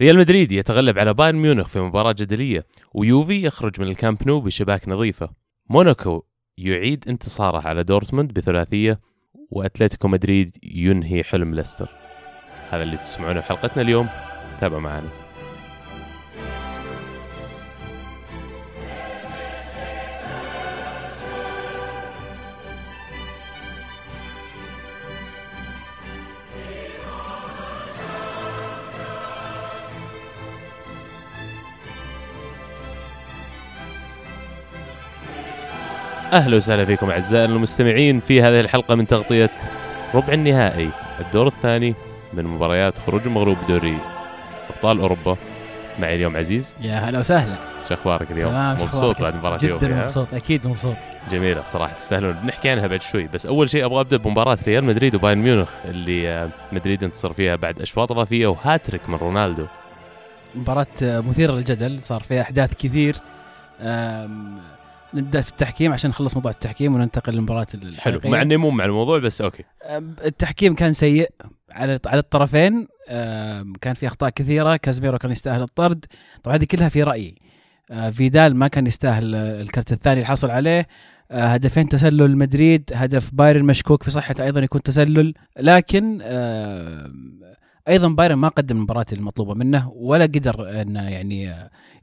ريال مدريد يتغلب على بايرن ميونخ في مباراة جدلية ويوفي يخرج من الكامب نو بشباك نظيفة. موناكو يعيد انتصاره على دورتموند بثلاثية وأتلتيكو مدريد ينهي حلم ليستر. هذا اللي تسمعونه في حلقتنا اليوم. تابعوا معنا. أهلا وسهلا فيكم اعزائنا المستمعين في هذه الحلقة من تغطية ربع النهائي الدور الثاني من مباريات خروج المغلوب بدوري أبطال أوروبا. معي اليوم عزيز. يا هلا وسهلا. شو أخبارك اليوم؟ تمام مبسوط؟ بعد مباراة جدا يوفي ها؟ مبسوط أكيد مبسوط. جميلة صراحة تستاهلون. بنحكي عنها بعد شوي بس أول شيء أبغى أبدأ بمباراة ريال مدريد وبايرن ميونخ اللي آه، مدريد انتصر فيها بعد أشواط إضافية وهاتريك من رونالدو. مباراة آه، مثيرة للجدل صار فيها أحداث كثير. نبدأ في التحكيم عشان نخلص موضوع التحكيم وننتقل للمباراة حلو. مع إني مو مع الموضوع بس okay. التحكيم كان سيء على على الطرفين. كان في أخطاء كثيرة. كازميرو كان يستاهل الطرد. طبعا هذه كلها في رأيي. آه، فيدال ما كان يستاهل الكرت الثاني اللي حصل عليه. آه، هدفين تسلل مدريد هدف بايرن مشكوك في صحته أيضا يكون تسلل. لكن أيضا بايرن ما قدم المباراة المطلوبة منه ولا قدر إنه يعني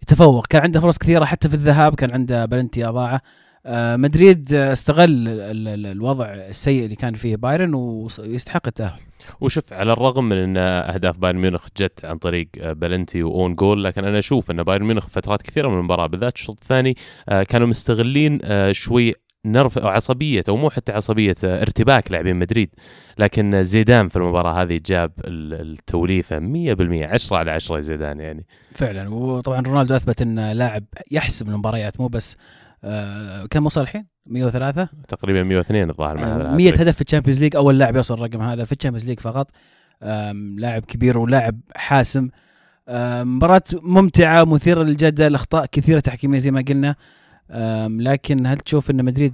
يتفوق. كان عنده فرص كثيرة حتى في الذهاب كان عنده بلنتي أضاعه. آه، مدريد استغل ال- ال- الوضع السيء اللي كان فيه بايرن ويستحق التأهل. وشوف على الرغم من إن أهداف بايرن ميونخ جت عن طريق آه، بلنتي و own goal لكن أنا أشوف إن بايرن ميونخ فترات كثيرة من المباراة بالذات الشوط الثاني آه، كانوا مستغلين شوي nerve أو عصبية أو مو حتى عصبية آه، ارتباك لاعبين مدريد. لكن آه، زيدان في المباراة هذه جاب ال- التوليفة 100% 10 على 10 زيدان يعني. فعلا. وطبعا رونالدو أثبت انه لاعب يحسم المباريات مو بس آه، كم وصل الحين؟ 103 تقريبا 102 الظاهر مع هذا 100 الهاتريك. هدف في ال Champions League أول لاعب يوصل الرقم هذا في ال Champions League فقط. لاعب كبير ولاعب حاسم. مباراة ممتعة مثيرة للجدل اخطاء كثيرة تحكيمية زي ما قلنا. لكن هل تشوف إن مدريد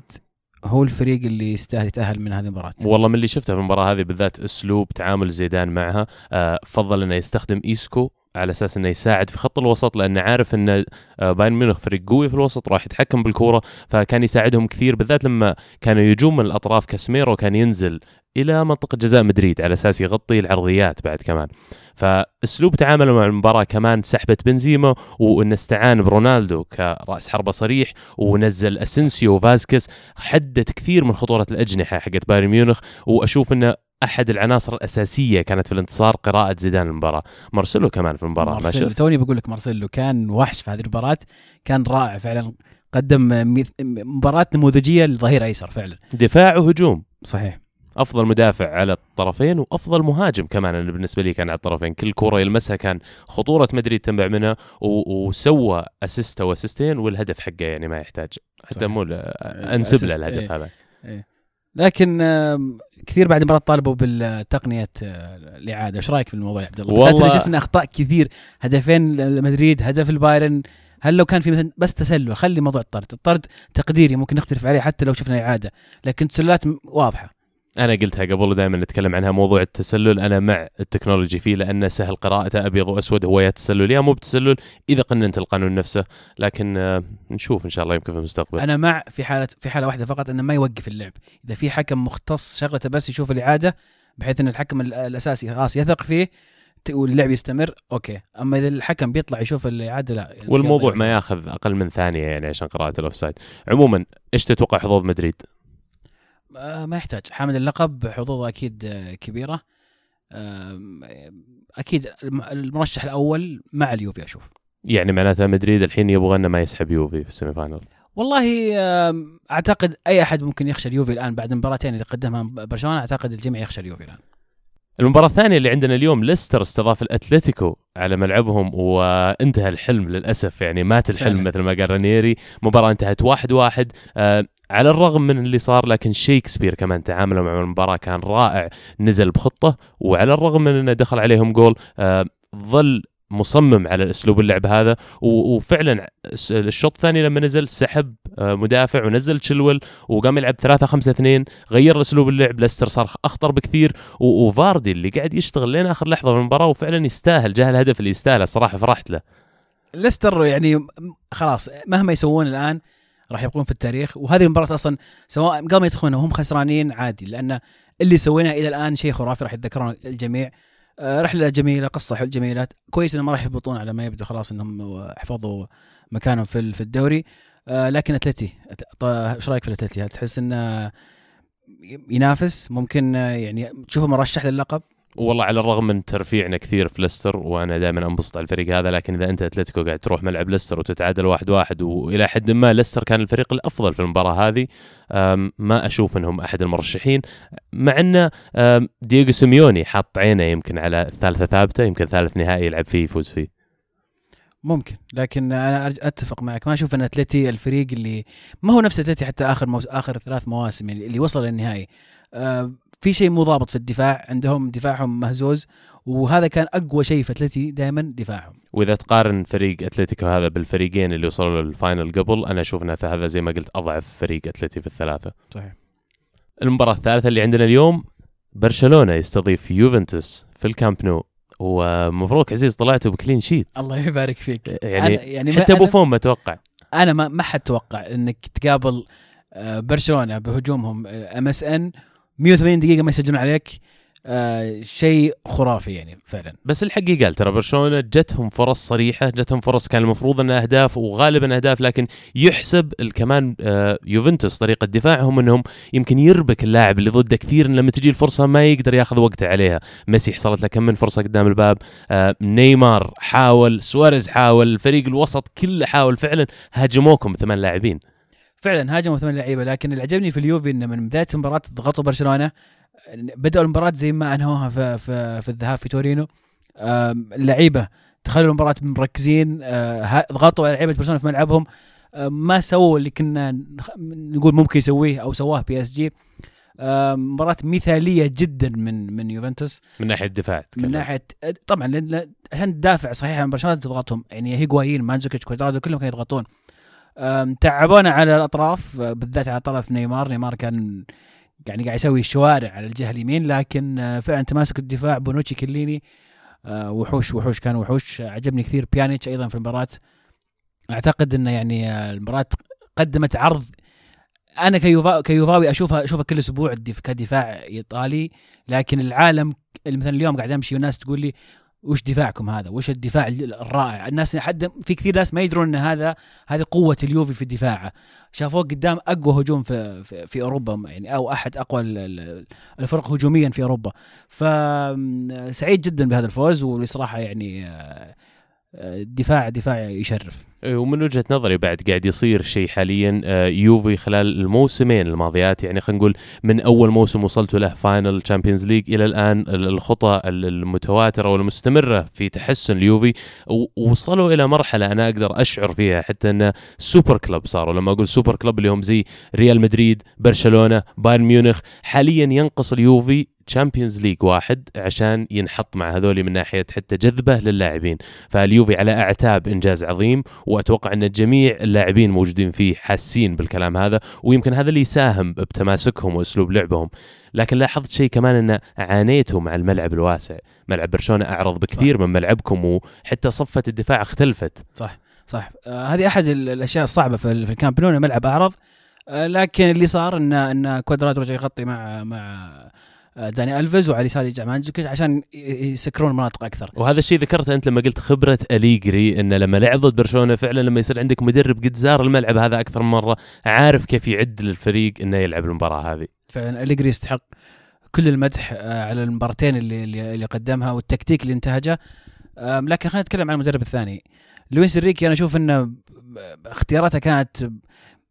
هو الفريق اللي يستاهل يتأهل من هذه المباراة؟ والله من اللي شفته في المباراة هذه بالذات أسلوب تعامل زيدان معها آه، فضل إنه يستخدم إيسكو على أساس إنه يساعد في خط الوسط لأنه عارف إن آه، بايرن ميونخ فريق قوي في الوسط راح يتحكم بالكورة. فكان يساعدهم كثير بالذات لما كانوا يجون من الأطراف كاسميرو كان ينزل إلى منطقة جزاء مدريد على أساس يغطي العرضيات بعد كمان. فأسلوب تعامله مع المباراة كمان سحبة بنزيما وانه استعان برونالدو كرأس حربة صريح ونزل اسنسيو وفازكس حدت كثير من خطورة الأجنحة حقت بايرن ميونخ. وأشوف إنه أحد العناصر الأساسية كانت في الانتصار قراءة زيدان المباراة. مارسيلو كمان في المباراة ما مارسيلو توني بقول لك مارسيلو كان وحش في هذه المباراة. كان رائع فعلا قدم مباراة نموذجية لظهير أيسر فعلا. دفاع وهجوم. صحيح. أفضل مدافع على الطرفين وأفضل مهاجم كمان أنا بالنسبة لي كان على الطرفين. كل كرة يلمسها كان خطورة مدريد تنبع منها وسوى assist أو assist ين والهدف حقه يعني ما يحتاج. حتى. مو أنسب له الهدف إيه. هذا. لكن كثير بعد المباراة طالبوا بالتقنيه آه، الإعادة، إيش رأيك في الموضوع يا عبد الله؟ والله- شفنا أخطاء كثير هدفين لمدريد هدف البايرن. هل لو كان في مثلا بس تسلل خلي موضوع الطرد، الطرد تقديري ممكن نختلف عليه حتى لو شفنا إعادة، لكن تسللات واضحة. أنا قلتها قبل ودائما نتكلم عنها موضوع التسلل. أنا مع التكنولوجي فيه لأنه سهل قراءته أبيض وأسود هو يا تسلل يا مو بتسلل إذا قننت القانون نفسه. لكن آه، نشوف إن شاء الله يمكن في المستقبل. أنا مع في حالة في حالة واحدة فقط إنه ما يوقف اللعب، إذا في حكم مختص شغلته بس يشوف الإعادة بحيث إن الحكم ال- الأساسي خلاص يثق فيه واللعب يستمر أوكي، أما إذا الحكم بيطلع يشوف الإعادة لا. والموضوع ما ياخذ أقل من ثانية يعني عشان قراءة الأوفسايد. عموما إيش تتوقع حظوظ مدريد؟ ما يحتاج. حامل اللقب حظوظه أكيد آه، كبيرة. آم، أكيد الم- المرشح الأول مع اليوفي أشوف. يعني معناتها مدريد الحين يبغى إنه ما يسحب يوفي في ال semi final والله أعتقد أي أحد ممكن يخشى اليوفي الآن بعد المباراتين اللي قدمها برشلونة أعتقد الجميع يخشى اليوفي الآن. المباراة الثانية اللي عندنا اليوم ليستر استضاف الأتلتيكو على ملعبهم وانتهى الحلم للأسف يعني مات الحلم. مثل ما قال رانيري مباراة انتهت واحد واحد آه على الرغم من اللي صار لكن شيكسبير كمان تعامله مع المباراة كان رائع نزل بخطة وعلى الرغم من إنه دخل عليهم جول آه ظل مصمم على أسلوب اللعب هذا وفعلا الشوط الثاني لما نزل سحب آه، مدافع ونزل تشيلويل وقام يلعب 3 5 2 غير أسلوب اللعب ليستر صار أخطر بكثير وفاردي اللي قاعد يشتغل لين آخر لحظة في المباراة وفعلا يستاهل جاه الهدف اللي يستاهله صراحة فرحت له. ليستر يعني خلاص مهما يسوون الآن راح يبقون في التاريخ وهذه المباراة أصلا سواء ما يدخلون وهم خسرانين عادي لأن اللي سويناه إلى الآن شيء خرافي راح يتذكرون الجميع. رحلة جميلة قصة حل جميلة كويس إنهم ما راح يهبطون على ما يبدو خلاص إنهم حفظوا مكانهم في في الدوري آه، لكن أتلتي إيش رأيك في الأتلتي؟ هل تحس إنه ينافس ممكن آه، يعني تشوفه مرشح للقب؟ والله على الرغم من ترفيعنا كثير في ليستر وأنا دائما أنبسط على الفريق هذا لكن إذا أنت أتلتيكو قاعد تروح ملعب ليستر وتتعادل واحد واحد وإلى حد ما ليستر كان الفريق الأفضل في المباراة هذه ما أشوف إنهم أحد المرشحين. مع إن دييغو سيميوني حاط عينه يمكن على ثالثة ثابتة يمكن ثالث نهائي يلعب فيه يفوز فيه. ممكن لكن أنا أتفق معك. ما أشوف إن أتلتي الفريق اللي ما هو نفس أتلتي حتى آخر موس... آخر ثلاث مواسم اللي وصل للنهائي. في شيء مو ضابط في الدفاع عندهم دفاعهم مهزوز وهذا كان أقوى شيء في أتلتي دائما دفاعهم. وإذا تقارن فريق أتلتيكو هذا بالفريقين اللي وصلوا لل final قبل أنا أشوف إن هذا زي ما قلت أضعف فريق أتلتي في الثلاثة. صحيح. المباراة الثالثة اللي عندنا اليوم برشلونة يستضيف يوفنتوس في الكامب نو. ومبروك عزيز طلعتوا ب clean sheet. الله يبارك فيك. يعني أنا يعني حتى بوفون ما توقع. أنا ما ما حد توقع إنك تقابل آه، برشلونة بهجومهم MSN 180 دقيقة ما يسجلون عليك آه، شيء خرافي يعني فعلا. بس الحق قال ترى برشلونة جتهم فرص صريحة جتهم فرص كان المفروض انها أهداف وغالبا أهداف لكن يحسب كمان آه، يوفنتوس طريقة دفاعهم إنهم يمكن يربك اللاعب اللي ضده كثير إن لما تجي الفرصة ما يقدر ياخذ وقته عليها. ميسي حصلت له كم من فرصة قدام الباب آه، نيمار حاول سواريز حاول الفريق الوسط كله حاول فعلا هاجموكم ثمان لاعبين. فعلا هاجموا ثمان لعيبة لكن اللي عجبني في اليوفي إنه من بداية المباراة ضغطوا برشلونة. بدأوا المباراة زي ما أنهوها في في, في الذهاب في تورينو. اللعيبة دخلوا المباراة مركزين آه، ضغطوا على لعيبة برشلونة في ملعبهم. ما سووا اللي كنا نقول ممكن يسويه أو سواه PSG. مباراة مثالية جدا من من يوفنتوس. من ناحية الدفاع من. ناحية طبعا عشان تدافع صحيح عن برشلونة تضغطهم. يعني هيغوايين مانزوكيتش كوادرادو كلهم كانوا يضغطون. تعبونا على الأطراف بالذات على طرف نيمار. نيمار كان يعني قاعد يسوي الشوارع على الجهة اليمين لكن أه، فعلا تماسك الدفاع. بونوتشي كيليني أه، وحوش وحوش كان وحوش. عجبني كثير بيانيتش أيضا في المباراة. أعتقد إنه يعني أه، المباراة قدمت عرض. أنا كيوفا كيوفاوي أشوفها أشوفها كل أسبوع كدفاع إيطالي لكن العالم مثلا اليوم قاعد أمشي وناس تقول لي وش دفاعكم هذا؟ وش الدفاع الرائع؟ الناس حد في كثير ناس ما يدرون إن هذا هذه قوة اليوفي في دفاعه، شافوه قدام أقوى هجوم في في, في أوروبا يعني أو أحد أقوى ال- ال- الفرق هجوميا في أوروبا، فسعيد جدا بهذا الفوز والصراحة يعني آه، دفاع دفاع يشرف. إيه، ومن وجهة نظري بعد قاعد يصير شيء حاليا آه، يوفي خلال الموسمين الماضيات. يعني خلينا نقول من أول موسم وصلتوا له final Champions League إلى الآن ال- الخطى ال- المتواترة والمستمرة في تحسن اليوفي. و- ووصلوا إلى مرحلة أنا أقدر أشعر فيها حتى إن super club صاروا. لما أقول super club اللي هم زي ريال مدريد برشلونة بايرن ميونخ حاليا ينقص اليوفي Champions League واحد عشان ينحط مع هذول من ناحية حتى جذبه للاعبين. فاليوفي على أعتاب إنجاز عظيم وأتوقع أن جميع اللاعبين موجودين فيه حاسين بالكلام هذا ويمكن هذا اللي يساهم بتماسكهم وأسلوب لعبهم. لكن لاحظت شيء كمان أن عانيتوا مع الملعب الواسع. ملعب برشلونة أعرض بكثير من ملعبكم وحتى صفة الدفاع اختلفت. صح آه هذه أحد ال- الأشياء الصعبة في, ال- في الكامب نو ملعب أعرض. آه لكن اللي صار ان إن كوادرادو رجع يغطي مع مع داني ألفيز وعلى اليسار يجي عشان يسكرون المناطق أكثر. وهذا الشيء ذكرته أنت لما قلت خبرة أليجري انه لما لعب ضد برشلونة فعلا لما يصير عندك مدرب قد زار الملعب هذا أكثر من مرة عارف كيف يعد للفريق إنه يلعب المباراة هذه. فعلا أليجري يستحق كل المدح آه، على المباراتين اللي اللي قدمها والتكتيك اللي انتهجه. لكن خلينا نتكلم عن المدرب الثاني. لويس إنريكي أنا أشوف إنه اختياراته كانت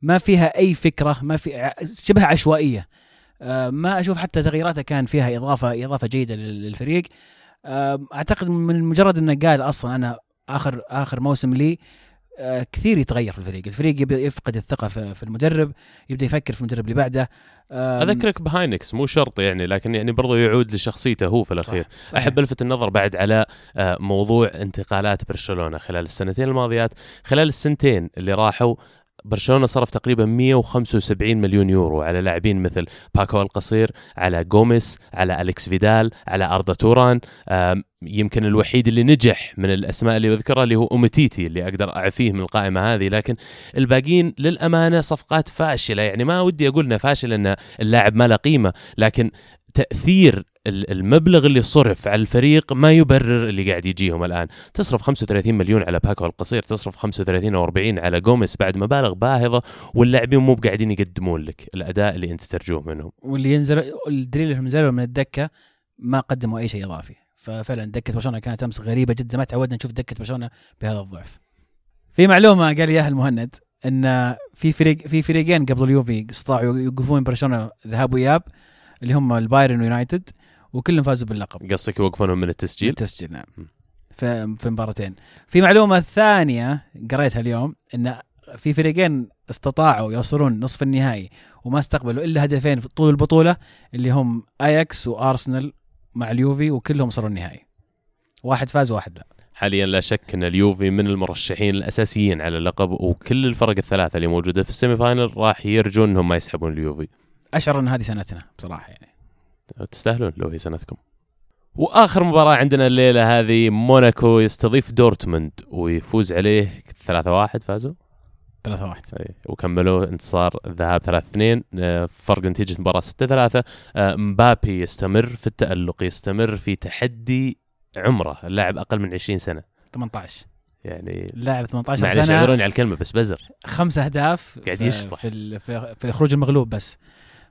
ما فيها أي فكرة ما في شبه عشوائية. آه، ما أشوف حتى تغييراته كان فيها إضافة إضافة جيدة لل- للفريق. آم، أعتقد من مجرد إنه قال أصلا أنا آخر آخر موسم لي آه، كثير يتغير في الفريق. الفريق يبدا يفقد الثقة في المدرب يبدأ يفكر في المدرب اللي بعده. أذكرك بهاينكس مو شرط يعني لكن يعني برضو يعود لشخصيته هو في الأخير. صحيح. أحب ألفت النظر بعد على آه، موضوع انتقالات برشلونة خلال السنتين الماضيات. خلال السنتين اللي راحوا برشلونة صرف تقريبا 175 مليون يورو على لاعبين مثل باكو الكاسير على جوميس على أليكس فيدال على أردا توران. يمكن الوحيد اللي نجح من الأسماء اللي أذكرها اللي هو اومتيتي اللي أقدر أعفيه من القائمة هذه لكن الباقيين للأمانة صفقات فاشلة. يعني ما ودي أقول إنها فاشلة إن اللاعب ما له قيمة لكن تأثير المبلغ اللي صرف على الفريق ما يبرر اللي قاعد يجيهم الآن. تصرف 35 مليون على باكو القصير تصرف 35 أو 40 على جوميس بعد مبالغ باهظة واللاعبين مو قاعدين يقدمون لك الأداء اللي أنت ترجوه منهم. واللي ينزل الدليل انهم نزلوا من الدكة ما قدموا أي شيء إضافي. ففعلا دكة برشلونة كانت أمس غريبة جدا ما تعودنا نشوف دكة برشلونة بهذا الضعف. في معلومة قال لي إياها المهند إن في فريق في فريقين قبل اليوفي استطاعوا يوقفون برشلونة ذهاب وإياب اللي هم البايرن ويونايتد. وكلهم فازوا باللقب. قصدك يوقفونهم من التسجيل؟ التسجيل نعم. في في مباراتين. في معلومة ثانية قريتها اليوم إن في فريقين استطاعوا يوصلون نصف النهائي وما استقبلوا إلا هدفين في طول البطولة اللي هم اياكس وارسنال مع اليوفي وكلهم وصلوا النهائي. واحد فاز وواحد لا. حاليا لا شك إن اليوفي من المرشحين الأساسيين على اللقب وكل الفرق الثلاثة اللي موجودة في ال semi-final راح يرجون إنهم ما يسحبون اليوفي. أشعر إن هذه سنتنا بصراحة يعني. تستاهلون لو هي سنتكم. وآخر مباراة عندنا الليلة هذه موناكو يستضيف دورتموند ويفوز عليه 3-1 فازوا؟ 3 1 أي، وكملوا انتصار الذهاب 3-2 آه، فرق نتيجة المباراه 6-3 آه، مبابي يستمر في التألق يستمر في تحدي عمره اللاعب أقل من 20 سنة. 18 يعني لاعب 18 معلش سنة. اعذروني على الكلمة بس بزر. خمس أهداف قاعد يشطح. في في, في خروج المغلوب بس.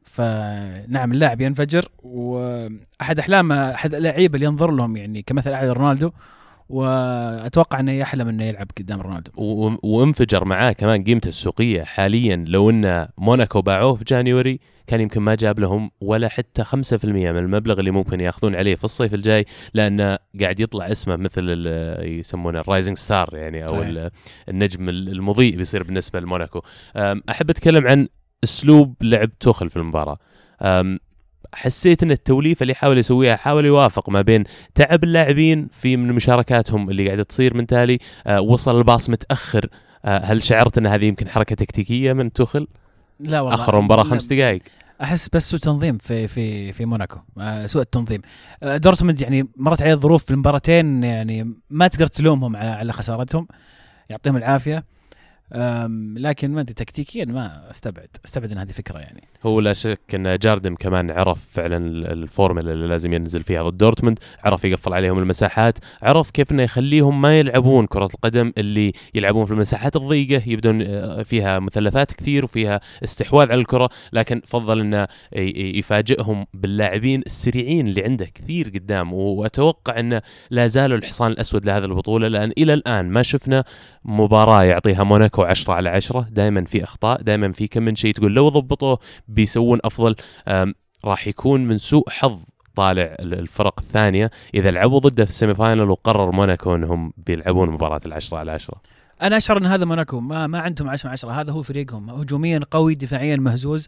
فنعم اللاعب ينفجر وأحد احلامه أحد اللعيبة اللي ينظر لهم يعني كمثل أعلى رونالدو وأتوقع إنه يحلم إنه يلعب قدام رونالدو وانفجر معاه كمان قيمته السوقية حاليا لو إن موناكو باعوه في January كان يمكن ما جاب لهم ولا حتى 5% من المبلغ اللي ممكن يأخذون عليه في الصيف الجاي لأنه قاعد يطلع اسمه مثل يسمونه ال rising star يعني أو صحيح. ال- النجم المضيء بيصير بالنسبة لموناكو أحب أتكلم عن أسلوب لعب توخل في المباراة. حسيت إن التوليفة اللي حاول يسويها حاول يوافق ما بين تعب اللاعبين في من مشاركاتهم اللي قاعدة تصير من تالي آه، وصل الباص متأخر. آه، هل شعرت إن هذه يمكن حركة تكتيكية من توخل؟ لا والله. آخر المباراه خمس دقائق أحس بس سوء تنظيم في في في موناكو. آه، سوء التنظيم. آه، دورتموند يعني مرت عليه ظروف في المباراتين يعني ما تقدر تلومهم على على خسارتهم. يعطيهم العافية. لكن ما أدري تكتيكيا ما أستبعد أستبعد إن هذه فكرة يعني. هو لا شك إن جارديم كمان عرف فعلا الفورمولا اللي لازم ينزل فيها ضد دورتموند عرف يقفل عليهم المساحات عرف كيف إنه يخليهم ما يلعبون كرة القدم اللي يلعبون في المساحات الضيقة يبدون آه، فيها مثلثات كثير وفيها استحواذ على الكرة لكن فضل إنه يفاجئهم باللاعبين السريعين اللي عنده كثير قدام وأتوقع إنه لا زالوا الحصان الأسود لهذه البطولة لأن إلى الآن ما شفنا مباراة يعطيها موناكو 10 على 10 دائما في أخطاء دائما في كم من شيء تقول لو ضبطوه بيسوون أفضل. راح يكون من سوء حظ طالع ال- الفرق الثانية إذا لعبوا ضده في ال semi-final وقرر موناكو انهم بيلعبون مباراة العشرة على عشرة. أنا أشعر إن هذا موناكو ما ما عندهم 10 10 هذا هو فريقهم. هجوميا قوي دفاعيا مهزوز.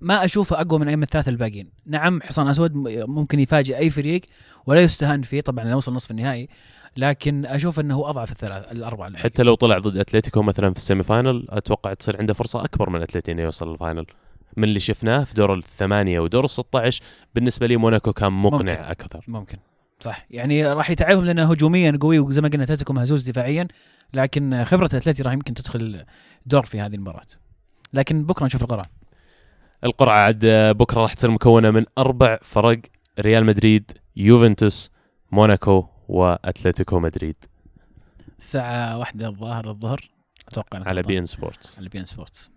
ما أشوفه أقوى من اي من الثلاثة الباقيين. نعم حصان أسود ممكن يفاجئ أي فريق ولا يستهان فيه طبعا لو وصل نصف النهائي لكن أشوف إنه هو أضعف الثلاث الأربعة الباقيين. حتى لو طلع ضد أتلتيكو مثلا في ال semi-final أتوقع تصير عنده فرصة أكبر من اتلتي إنه يوصل ال final. من اللي شفناه في دور الثمانية ودور ال 16 بالنسبة لي موناكو كان مقنع ممكن. أكثر. ممكن. صح. يعني راح يتعبهم لأنه هجوميا قوي وزي ما قلنا أتلتيكو مهزوز دفاعيا لكن خبرة أتلتي راح يمكن تدخل دور في هذه المباراة. لكن بكرة نشوف القرعة. القرعة عاد بكرة راح تصير مكونة من أربع فرق ريال مدريد يوفنتوس موناكو وأتلتيكو مدريد. الساعة واحدة الظاهر الظهر أتوقع على beIN Sports. على beIN Sports.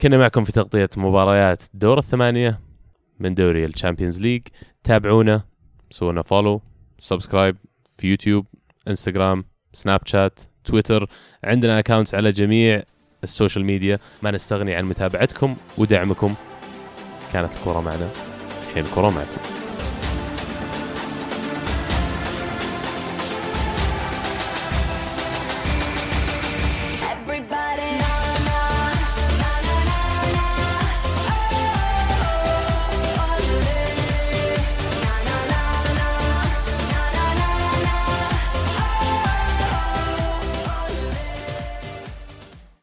كنا معكم في تغطية مباريات دور الثمانية من دوري ال Champions League. تابعونا سوونا follow subscribe في يوتيوب انستغرام سناب شات تويتر عندنا accounts على جميع ال social media. ما نستغني عن متابعتكم ودعمكم. كانت الكرة معنا. الحين الكرة معكم.